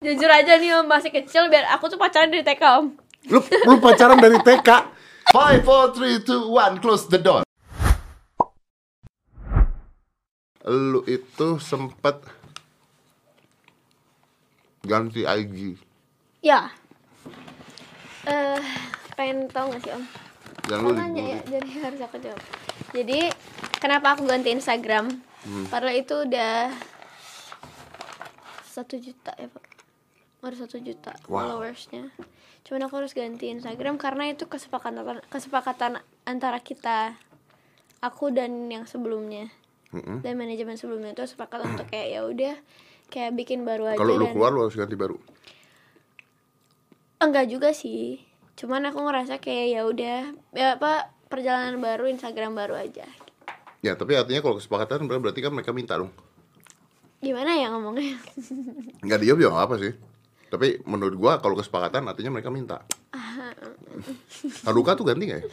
Jujur aja nih om masih kecil biar aku tuh pacaran dari TK om Lu, lu pacaran dari TK. 5, 4, 3, 2, 1, close the door. Lu itu sempet ganti IG. Ya Eh, pengen tau gak sih om? Oh lu nanya ya, jadi harus aku jawab Jadi kenapa aku ganti Instagram? Padahal itu udah satu juta ya pak Baru satu juta Wow. followersnya Cuman aku harus ganti Instagram karena itu kesepakatan kesepakatan antara kita Aku dan yang sebelumnya Mm-mm. dan manajemen sebelumnya itu sepakat untuk kayak ya udah kayak bikin baru aja Kalau lu keluar lu harus ganti baru. enggak juga sih cuman aku ngerasa kayak ya udah ya apa perjalanan baru Instagram baru aja Ya, tapi artinya kalau kesepakatan ber- berarti kan mereka minta dong. gimana ya ngomongnya Nggak dia juga nggak apa sih. Tapi menurut gua kalau kesepakatan artinya mereka minta. Haruka tuh ganti nggak ya?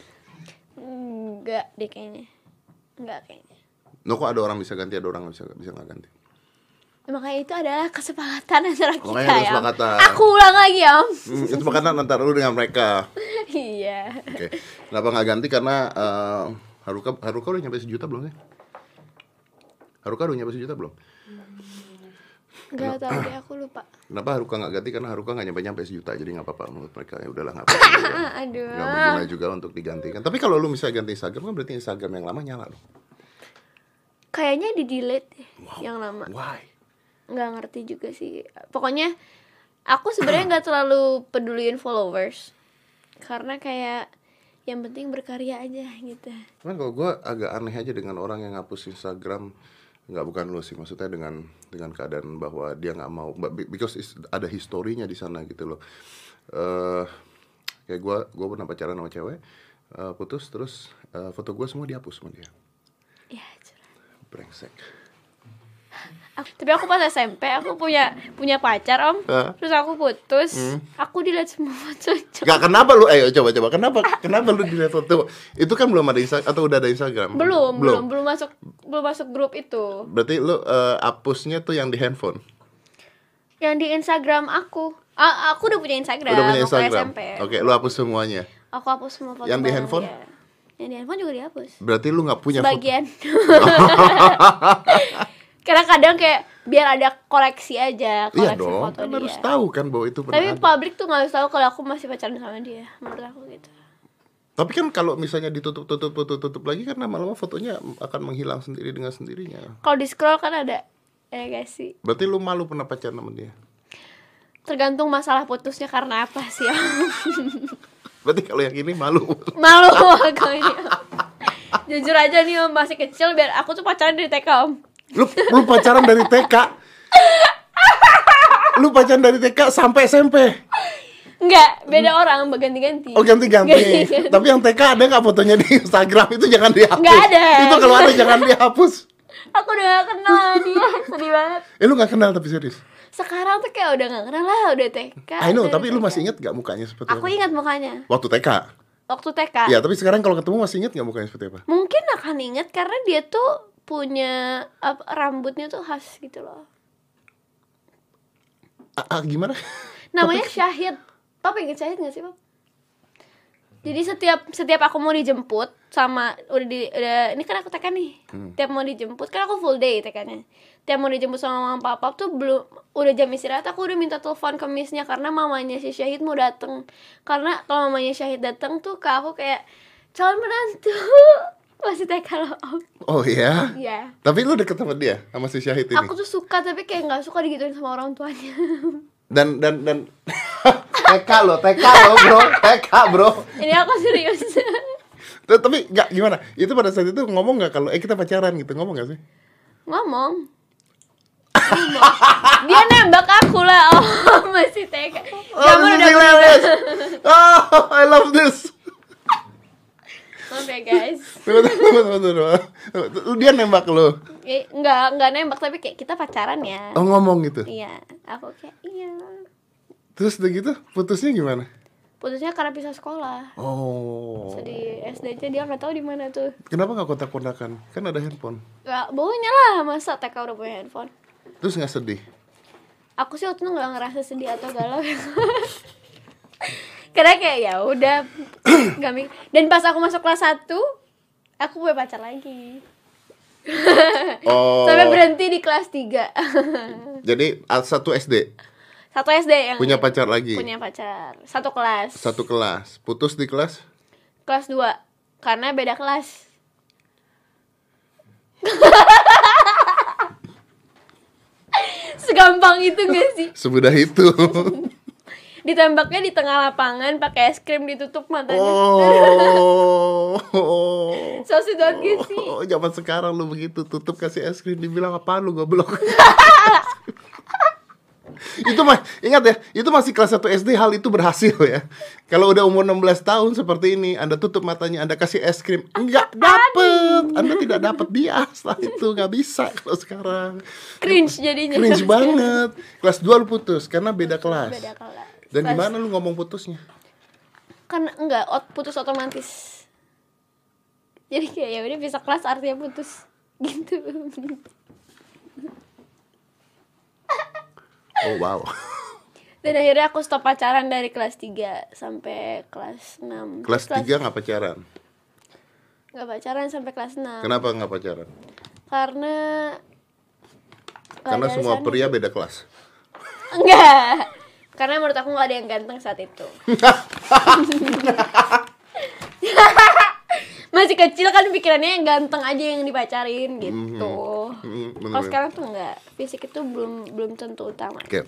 enggak deh kayaknya enggak kayaknya Lo kok ada orang bisa ganti, ada orang bisa bisa nggak ganti. Ya, makanya itu adalah kesepakatan antara kita Makanya ada ya kesepakatan. aku ulang lagi om Hmm, itu kesepakatan antara lu dengan mereka. iya Oke. Kenapa nggak ganti? Karena eh, Haruka Haruka udah nyampe sejuta belum sih? Haruka udah nyampe sejuta belum? Enggak tahu deh aku lupa Kenapa Haruka nggak ganti? Karena Haruka nggak nyampe nyampe sejuta, jadi nggak apa-apa menurut mereka. Ya udahlah nggak apa-apa. aduh Nggak berguna juga untuk digantikan. Tapi kalau lu misalnya ganti Instagram kan berarti Instagram yang lama nyala dong. kayaknya di delete deh yang lama Why? nggak ngerti juga sih pokoknya aku sebenarnya nggak terlalu peduliin followers karena kayak yang penting berkarya aja gitu Cuman kalau gue agak aneh aja dengan orang yang ngapus Instagram nggak bukan lu sih. Maksudnya dengan dengan keadaan bahwa dia nggak mau. Because is- ada historinya di sana gitu loh. Eh kayak gue gue pernah pacaran sama cewek eh, putus terus eh, foto gue semua dihapus sama dia. Ya brengsek aku, tapi aku pas SMP aku punya punya pacar om. Hah? terus aku putus. Aku dilihat semua foto Gak kenapa lu? Ayo coba coba. Kenapa kenapa lu dilihat foto? Itu kan belum ada Insta atau udah ada Instagram? Belum belum. belum masuk belum masuk grup itu. Berarti lu eh, hapusnya tuh yang di handphone? Yang di Instagram aku. Ah, aku udah punya Instagram udah punya Instagram? SMP oke lu hapus semuanya? Aku hapus semua foto Yang di handphone? dia. yang di handphone juga dihapus. Berarti lu nggak punya foto? Sebagian. karena kadang kayak biar ada koleksi aja Iya koleksi dong, foto kan dia harus tahu kan bahwa itu pernah tapi ada. publik tuh nggak harus tahu kalau aku masih pacaran sama dia menurut aku gitu Tapi kan kalau misalnya ditutup tutup tutup tutup lagi kan lama-lama fotonya akan menghilang sendiri dengan sendirinya. kalau di scroll kan ada ya guys sih Berarti lu malu pernah pacaran sama dia. tergantung masalah putusnya karena apa sih ya Berarti kalau yang ini malu. malu aku ini jujur aja nih om masih kecil biar aku tuh pacaran dari TK om Lu lu pacaran dari TK. Lu pacaran dari TK sampai SMP. Enggak, beda orang berganti-ganti Oh ganti-ganti. Tapi yang TK ada nggak fotonya di Instagram itu jangan dihapus. Nggak ada. Itu kalau ada jangan dihapus. aku udah gak kenal dia sedih banget Eh lu nggak kenal tapi serius. sekarang tuh kayak udah gak kenal lah udah TK I know, tapi lu TK. masih inget gak mukanya seperti aku apa? ingat mukanya Waktu TK. waktu TK Ya, tapi sekarang kalau ketemu masih inget gak mukanya seperti apa? mungkin akan inget karena dia tuh punya apa, rambutnya tuh khas gitu loh. Ah, gimana? namanya Syahid. Papa inget Syahid gak sih pap jadi setiap setiap aku mau dijemput sama udah di udah ini kan aku TK nih. Tiap mau dijemput kan aku full day TK-nya tiap mau dijemput sama mama papa tuh belum udah jam istirahat aku udah minta telepon ke missnya karena mamanya si Syahid mau dateng. Karena kalau mamanya Syahid dateng tuh ke aku kayak calon menantu masih TK loh om Oh iya. Iya Tapi lu deket sama dia, sama si Syahid ini. aku tuh suka tapi kayak nggak suka digituin sama orang tuanya Dan dan dan TK lo, TK lo bro, TK bro. ini aku serius Tapi nggak gimana? Itu pada saat itu ngomong nggak kalau eh kita pacaran gitu ngomong nggak sih? ngomong dia nembak aku lah oh masih TK Oh, this udah. Oh, I love this. Ya guys Tunggu, tunggu, tunggu, tunggu. Dia nembak lo. Eh, nggak nggak nembak tapi kayak kita pacaran ya Oh ngomong gitu. iya aku kayak iya Terus udah gitu putusnya gimana? putusnya karena pisah sekolah Oh. di SD aja dia nggak tahu di mana tuh Kenapa nggak kontak-kontakan? Kan ada handphone. nggak baunya lah masa TK udah punya handphone Terus nggak sedih? aku sih waktu itu nggak ngerasa sedih atau galau karena kayak ya udah nggak mik- dan pas aku masuk kelas 1 aku punya pacar lagi Oh. sampai berhenti di kelas 3 Jadi ah, satu SD satu SD yang punya pacar lagi. punya pacar satu kelas Satu kelas. Putus di kelas? kelas 2 karena beda kelas segampang itu gak sih Semudah itu. ditembaknya di tengah lapangan pakai es krim ditutup matanya oh. so sweet gak sih Oh, zaman sekarang lu begitu tutup kasih es krim dibilang apa lu goblok. itu mah ingat ya, itu masih kelas 1 SD hal itu berhasil ya. Kalau udah umur 16 tahun seperti ini, Anda tutup matanya, Anda kasih es krim, enggak dapet. Anda tidak dapat dia setelah itu nggak bisa kalau sekarang. cringe jadinya Cringe banget. Kelas 2 lu putus karena beda kelas. beda kelas Dan Kelas- gimana lu ngomong putusnya? kan enggak ot putus otomatis jadi kayak ya udah bisa kelas artinya putus gitu Oh wow. dan akhirnya aku stop pacaran dari kelas 3 sampai kelas 6 Kelas 3 nggak pacaran. nggak pacaran sampai kelas 6 Kenapa nggak pacaran? karena Karena semua pria beda kelas. enggak karena menurut aku nggak ada yang ganteng saat itu. Masih kecil kan pikirannya yang ganteng aja yang dipacarin gitu. Mhm, bener-bener. kalau sekarang tuh enggak fisik itu belum belum tentu utama. Oke.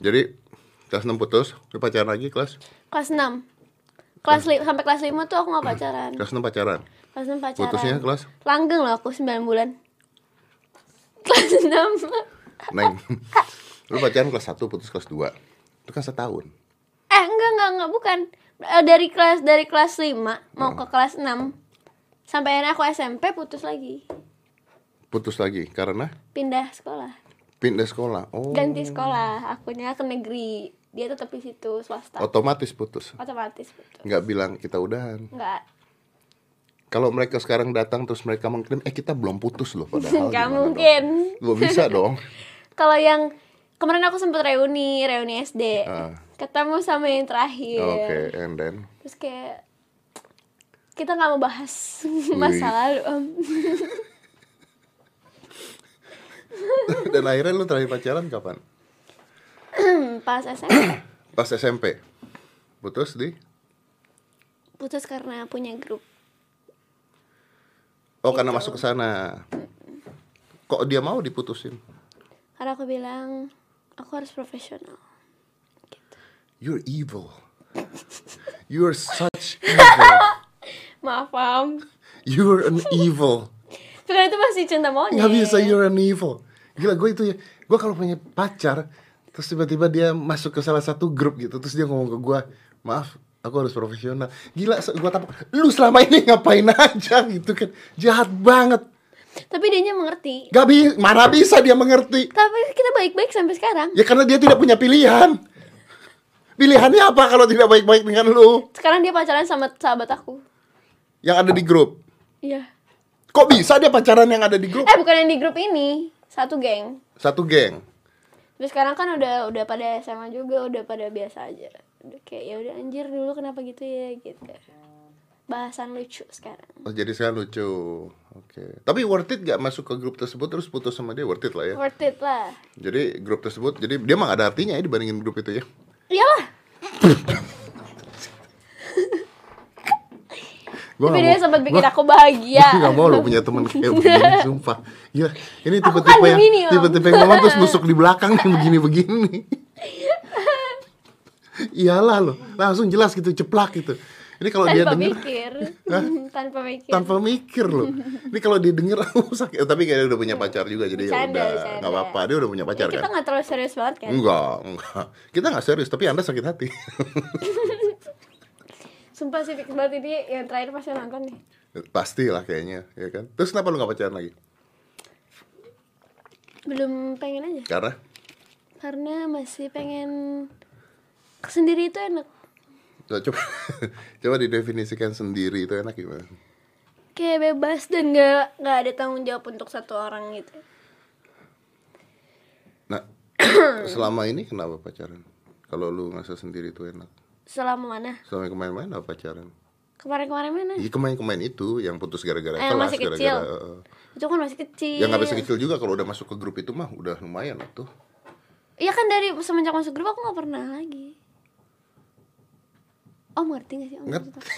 Jadi kelas 6 putus, lu pacaran lagi kelas? Kelas 6 kelas li- sampai kelas 5 tuh aku nggak pacaran. Kelas 6 pacaran. kelas 6 pacaran. Putusnya kelas? Langgeng loh aku 9 bulan. Kelas 6 Neng. lu pacaran kelas 1, putus kelas 2. Itu kan setahun. eh enggak enggak enggak bukan Eh, dari kelas dari kelas 5 mau ke kelas 6 sampai akhirnya aku SMP putus lagi Putus lagi karena pindah sekolah pindah sekolah. Oh. ganti sekolah akunya ke negeri dia tetap di situ swasta Otomatis putus. otomatis putus Nggak bilang kita udahan. enggak Kalau mereka sekarang datang terus mereka mengklaim eh kita belum putus loh padahal. enggak gimana mungkin dong? Bisa dong. kalau yang kemarin aku sempet reuni reuni SD Ah. ketemu sama yang terakhir Oke, and then terus kayak kita nggak mau bahas masa lalu om dan akhirnya lu terakhir pacaran kapan? pas SMP Pas SMP. Putus di putus karena punya grup Oh, karena masuk ke sana. Kok dia mau diputusin? karena aku bilang aku harus profesional gitu. You're evil. You're such evil. maaf om You're an evil. tapi kan itu masih cinta monyet Nggak bisa you're an evil. Gila gue itu ya. Gue kalau punya pacar, terus tiba-tiba dia masuk ke salah satu grup gitu, terus dia ngomong ke gue, maaf, aku harus profesional. Gila, gue tapak. Lu selama ini ngapain aja gitu kan? Jahat banget. Tapi dia mengerti Gak bisa, mana bisa dia mengerti? tapi kita baik-baik sampai sekarang Ya karena dia tidak punya pilihan. Pilihannya apa kalau tidak baik-baik dengan lu? sekarang dia pacaran sama sahabat aku Yang ada di grup. iya Kok bisa dia pacaran yang ada di grup? eh bukan yang di grup ini satu geng Satu geng. Terus sekarang kan udah udah pada SMA juga, udah pada biasa aja. Udah kayak ya udah anjir dulu kenapa gitu ya gitu. Bahasan lucu sekarang. Oh, jadi sekarang lucu. Oke. Tapi worth it gak masuk ke grup tersebut terus putus sama dia worth it lah ya. Worth it lah. Jadi grup tersebut, jadi dia mah gak ada artinya ya dibandingin grup itu ya. Iyalah. Gua Tapi dia sempat bikin gua- aku bahagia. Gua gak mau lo punya temen kayak begini, sumpah. Gila, ini tipe-tipe kan yang tipe-tipe yang ngomong terus nusuk di belakang nih begini-begini. Iyalah lo, langsung jelas gitu, ceplak gitu. Ini kalau dia Tanpa denger mikir. Tanpa mikir. tanpa mikir loh. Ini kalau dia denger aku sakit, tapi kayaknya udah punya pacar juga jadi ya udah nggak apa-apa. Dia udah punya pacar Ya, kita kan? nggak terlalu serius banget kan. Enggak, enggak. Kita nggak serius, tapi Anda sakit hati. Sumpah sih fix banget ini yang terakhir pasti nonton nih. Pastilah kayaknya, ya kan? Terus kenapa lu nggak pacaran lagi? Belum pengen aja. Karena Karena masih pengen sendiri itu enak. Coba coba didefinisikan sendiri itu enak gimana? Kayak bebas dan nggak nggak ada tanggung jawab untuk satu orang gitu. Nah, selama ini kenapa pacaran? Kalau lu ngerasa sendiri itu enak. selama mana Selama kemarin-kemarin apa pacaran? kemarin-kemarin mana Iya kemarin-kemarin itu yang putus gara-gara Eh, kelas, masih kecil. gara-gara eh, itu kan masih kecil Ya nggak bisa kecil juga kalau udah masuk ke grup itu mah udah lumayan lah tuh. Iya kan dari semenjak masuk grup aku nggak pernah lagi Om ngerti gak sih om? Ngerti. maksud aku?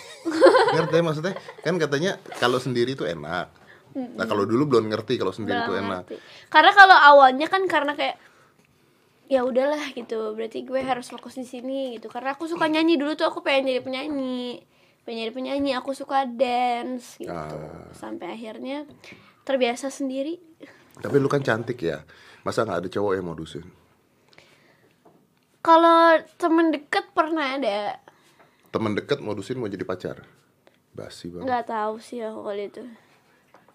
Ngerti maksudnya? Kan katanya kalau sendiri itu enak. Nah kalau dulu belum ngerti kalau sendiri itu enak. ngerti. Karena kalau awalnya kan karena kayak ya udahlah gitu berarti gue harus fokus di sini gitu karena aku suka nyanyi dulu tuh aku pengen jadi penyanyi pengen jadi penyanyi aku suka dance gitu Ah. sampai akhirnya terbiasa sendiri Tapi lu kan cantik ya. Masa nggak ada cowok yang modusin? kalau temen deket pernah ada Temen deket modusin mau jadi pacar. Basi banget. nggak tahu sih aku kali itu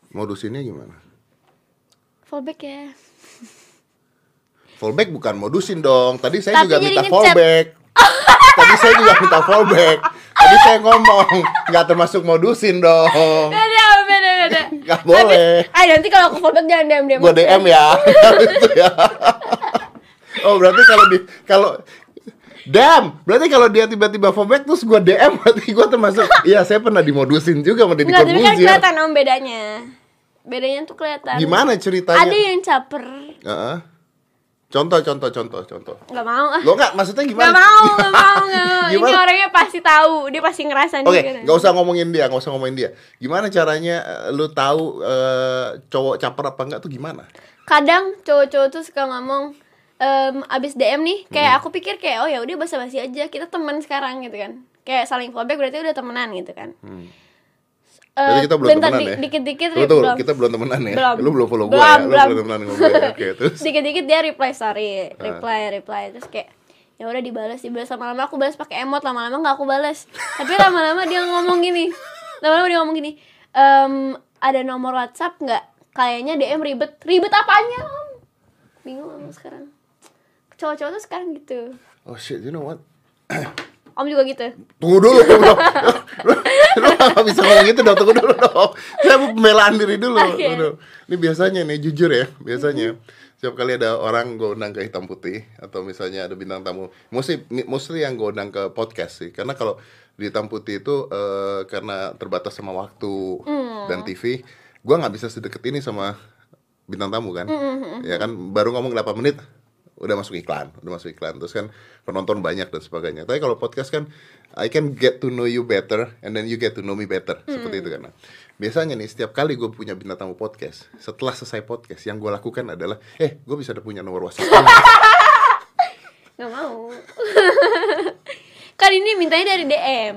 Modusinnya gimana? fallback ya Fallback bukan modusin dong. Tadi saya Tapi juga minta fallback. Tadi saya juga minta fallback. Tadi saya ngomong nggak termasuk modusin dong. beda beda beda Nggak boleh. ah nanti kalau aku fallback jangan DM DM Gua DM ya. Oh berarti kalau di kalau Damn, berarti kalau dia tiba-tiba fallback terus gua DM berarti gua termasuk Iya, saya pernah dimodusin juga sama Deddy Enggak, tapi kan Corbuzier. kelihatan om bedanya bedanya tuh kelihatan Gimana ceritanya? ada yang caper Heeh. Contoh, contoh, contoh, contoh. nggak mau ah Lo nggak maksudnya gimana? Gak mau, gak mau, gak mau. Ini Gimana? orangnya pasti tahu, dia pasti ngerasain Oke, juga. nggak usah ngomongin dia, nggak usah ngomongin dia. Gimana caranya eh, lu tahu eh, cowok caper apa enggak tuh gimana? Kadang cowok-cowok tuh suka ngomong em, abis DM nih, Hmm. kayak aku pikir kayak oh ya udah basa-basi aja, kita teman sekarang gitu kan. Kayak saling fallback berarti udah temenan gitu kan. Eh, Berarti kita belum bentar, temenan di- ya? Dikit-dikit Lu tuh, belum. kita belum temenan ya? Belum. Lu belum follow gue Belum, ya? Lu belum. belum temenan gue ya? Oke, terus? Dikit-dikit dia reply story, Ah. reply, reply terus kayak ya udah dibalas, dibalas lama-lama aku balas pakai emot, lama-lama nggak aku balas. Tapi lama-lama dia ngomong gini, lama-lama dia ngomong gini, em, ada nomor WhatsApp nggak? Kayaknya DM ribet, ribet apanya om? Bingung om sekarang. Cowok-cowok tuh sekarang gitu. Oh shit, you know what? Om juga gitu. Tunggu dulu, tunggu dulu. lu, lu gak bisa ngomong gitu dong, tunggu dulu dong. Saya mau pembelaan diri dulu. Tunggu dulu. Ini biasanya nih, jujur ya, biasanya. Setiap kali ada orang gue undang ke hitam putih atau misalnya ada bintang tamu, mostly mostly yang gue undang ke podcast sih. Karena kalau di hitam putih itu eh, karena terbatas sama waktu dan TV, gue nggak bisa sedekat ini sama bintang tamu kan. Ya kan baru ngomong 8 menit udah masuk iklan, udah masuk iklan. Terus kan penonton banyak dan sebagainya. Tapi kalau podcast kan I can get to know you better and then you get to know me better. Seperti itu kan. Nah, biasanya nih setiap kali gue punya bintang tamu podcast, setelah selesai podcast yang gue lakukan adalah eh gue bisa ada punya nomor WhatsApp. Nggak mau. kan ini mintanya dari DM.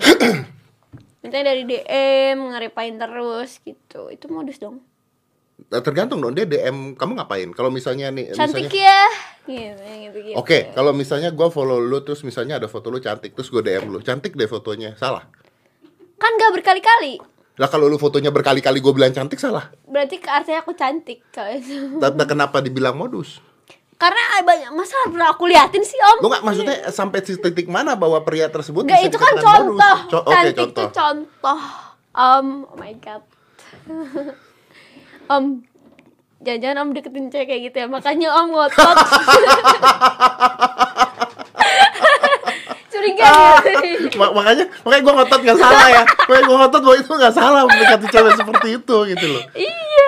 mintanya dari DM, ngerepain terus gitu. Itu modus dong. Nah, tergantung dong dia DM kamu ngapain? Kalau misalnya nih Cantik misalnya ya. Gitu, gitu, gitu. Oke, kalau misalnya gue follow lu terus misalnya ada foto lu cantik terus gue DM lu, cantik deh fotonya, salah. Kan gak berkali-kali. Lah kalau lu fotonya berkali-kali gue bilang cantik salah. Berarti artinya aku cantik kalau itu. Tapi kenapa dibilang modus? Karena banyak masalah pernah aku liatin sih om. Lu nggak maksudnya sampai titik mana bahwa pria tersebut Gak bisa itu kan modus? contoh. Co- Oke, Cantik contoh. tuh contoh. Om, oh my god. om, jangan-jangan om deketin cewek kayak gitu ya. Makanya om ngotot. Curiga Ah, gitu. Ma- makanya makanya gue ngotot nggak salah ya. Makanya gue ngotot bahwa itu nggak salah mendekati cewek seperti itu gitu loh. iya.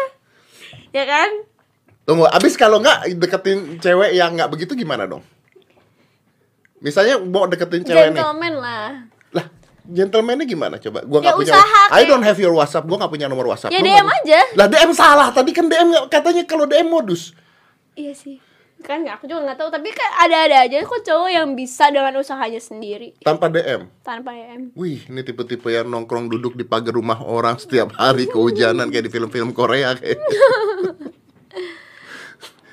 Ya kan? Tunggu, abis kalau nggak deketin cewek yang nggak begitu gimana dong? Misalnya mau deketin cewek nih, Gentleman lah. lah gentlemannya gimana coba? Gua Ya punya, usaha, I kayak- don't have your WhatsApp, gua nggak punya nomor WhatsApp. Ya Lu DM nggak- aja. Lah DM salah, tadi kan DM katanya kalau DM modus. Iya sih. Kan aku juga nggak tahu. Tapi kan ada-ada aja kok cowok yang bisa dengan usahanya sendiri Tanpa DM. tanpa DM. Wih, ini tipe-tipe yang nongkrong duduk di pagar rumah orang setiap hari kehujanan kayak di film-film Korea kayak.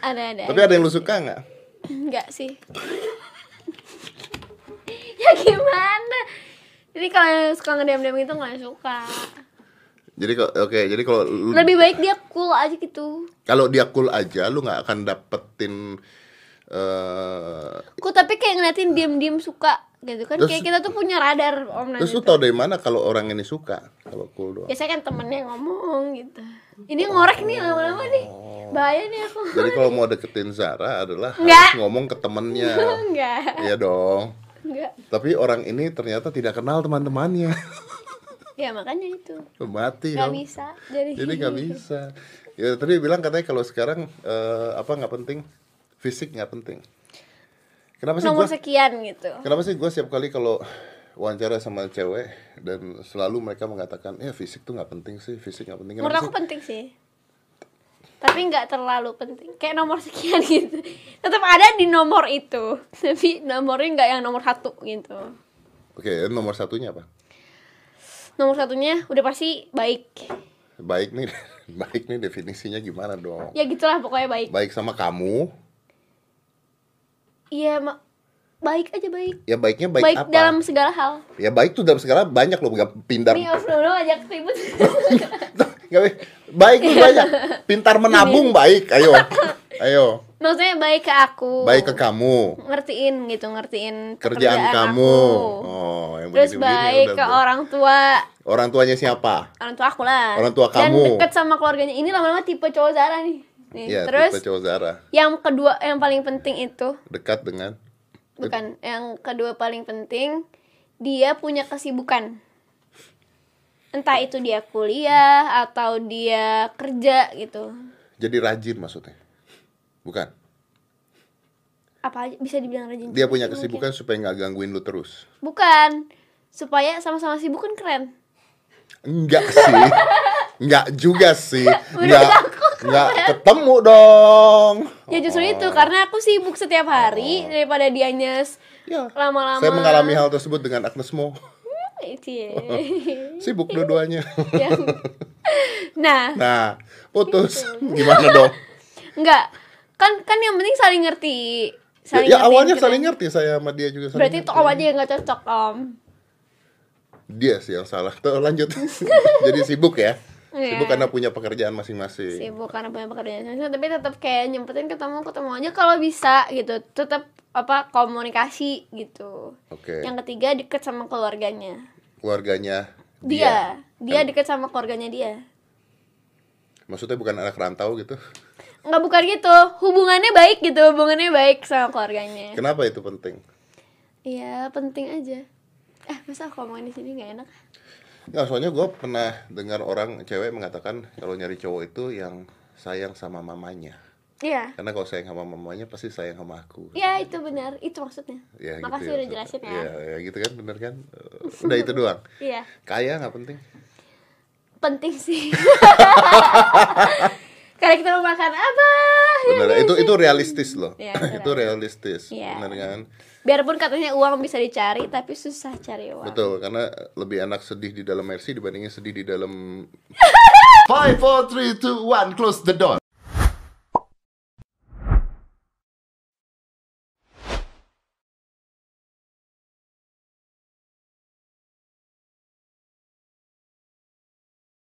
Ada-ada. Tapi ada yang lu suka nggak? Enggak sih. ya gimana? Jadi kalau yang suka ngedem-dem itu nggak suka. Jadi oke, jadi kalau Lebih baik dia cool aja gitu. kalau dia cool aja lu nggak akan dapetin eh Cool tapi kayak ngeliatin diem-diem suka gitu kan Terus- kayak kita tuh punya radar om Terus lu tau dari mana kalau orang ini suka? Kalau cool doang. biasanya kan temennya ngomong gitu ini ngorek nih lama-lama nih bahaya nih aku Jadi kalau mau deketin Zara adalah Nggak. harus ngomong ke temennya. enggak Iya dong. Enggak Tapi orang ini ternyata tidak kenal teman-temannya. ya makanya itu Mati nggak dong. bisa jadi Jadi nggak bisa. Ya tadi bilang katanya kalau sekarang eh, apa nggak penting, fisik nggak penting. Kenapa sih nomor gua? sekian gitu Kenapa sih gue setiap kali kalau wawancara sama cewek dan selalu mereka mengatakan ya fisik tuh nggak penting sih, fisik nggak penting. menurut aku sih? penting sih tapi nggak terlalu penting. Kayak nomor sekian gitu. Tetap ada di nomor itu. Tapi nomornya nggak yang nomor satu gitu. Oke, nomor satunya apa? nomor satunya udah pasti baik. Baik nih, baik nih definisinya gimana dong? ya gitulah pokoknya baik. Baik sama kamu, iya ma- baik aja baik. Ya baiknya baik, baik apa? dalam segala hal. Ya baik tuh dalam segala banyak loh, nggak pintar. nih off dulu ajak ribut baik tuh banyak. Pintar menabung baik, ayo, ayo. maksudnya baik ke aku. Baik ke kamu, ngertiin gitu ngertiin kerjaan kamu. aku. Oh, yang terus begini-begini. Baik udah ke ber- orang tua. Orang tuanya siapa? orang tua aku lah. Orang tua dan kamu. deket sama keluarganya. Ini lama-lama tipe cowok Zara nih. Nih Ya, terus tipe cowok Zara. yang kedua yang paling penting itu. Dekat dengan? Bukan yang kedua paling penting dia punya kesibukan entah itu dia kuliah atau dia kerja gitu jadi rajin maksudnya. Bukan. apa aja bisa dibilang rajin Dia punya Mungkin. kesibukan supaya nggak gangguin lu terus. bukan supaya sama-sama sibuk kan keren Enggak sih. Enggak juga sih. Enggak enggak ketemu dong. ya justru Oh. itu karena aku sibuk setiap hari daripada dianya s- Ya. lama-lama Saya mengalami hal tersebut dengan Agnes Mo. Cie. Sibuk dua-duanya. Ya. nah Nah, putus. Gimana dong? enggak kan kan yang penting saling ngerti Ya, saling ya ngertiin awalnya kita. saling ngerti saya sama dia juga saling berarti itu ngerti. om aja yang nggak cocok om Dia sih yang salah. Tuh lanjut. Jadi sibuk ya. Iya. Sibuk karena punya pekerjaan masing-masing. sibuk karena punya pekerjaan masing-masing, tapi tetap kayak nyempetin ketemu ketemu aja kalau bisa gitu tetap apa komunikasi gitu. Oke. yang ketiga deket sama keluarganya. Keluarganya dia. dia, deket sama keluarganya dia. Maksudnya bukan anak rantau gitu. nggak bukan gitu. Hubungannya baik gitu hubungannya baik sama keluarganya. Kenapa itu penting? iya penting aja. Eh masa aku ngomongin di sini nggak enak? Nggak, soalnya gue pernah dengar orang cewek mengatakan kalau nyari cowok itu yang sayang sama mamanya. Iya Karena kalau sayang sama mamanya pasti sayang sama aku. Iya itu benar itu maksudnya Ya, gitu makasih ya udah jelasin ya Iya, ya, gitu kan, bener kan? Eh, Udah itu doang. iya Kaya nggak penting. penting sih karena kita mau makan apa Bener, itu itu realistis loh. Iya, itu itu realistis, Iya. bener kan? biarpun katanya uang bisa dicari tapi susah cari uang Betul, karena lebih enak sedih di dalam Mercy dibandingin sedih di dalam 5, 4, 3, 2, 1, close the door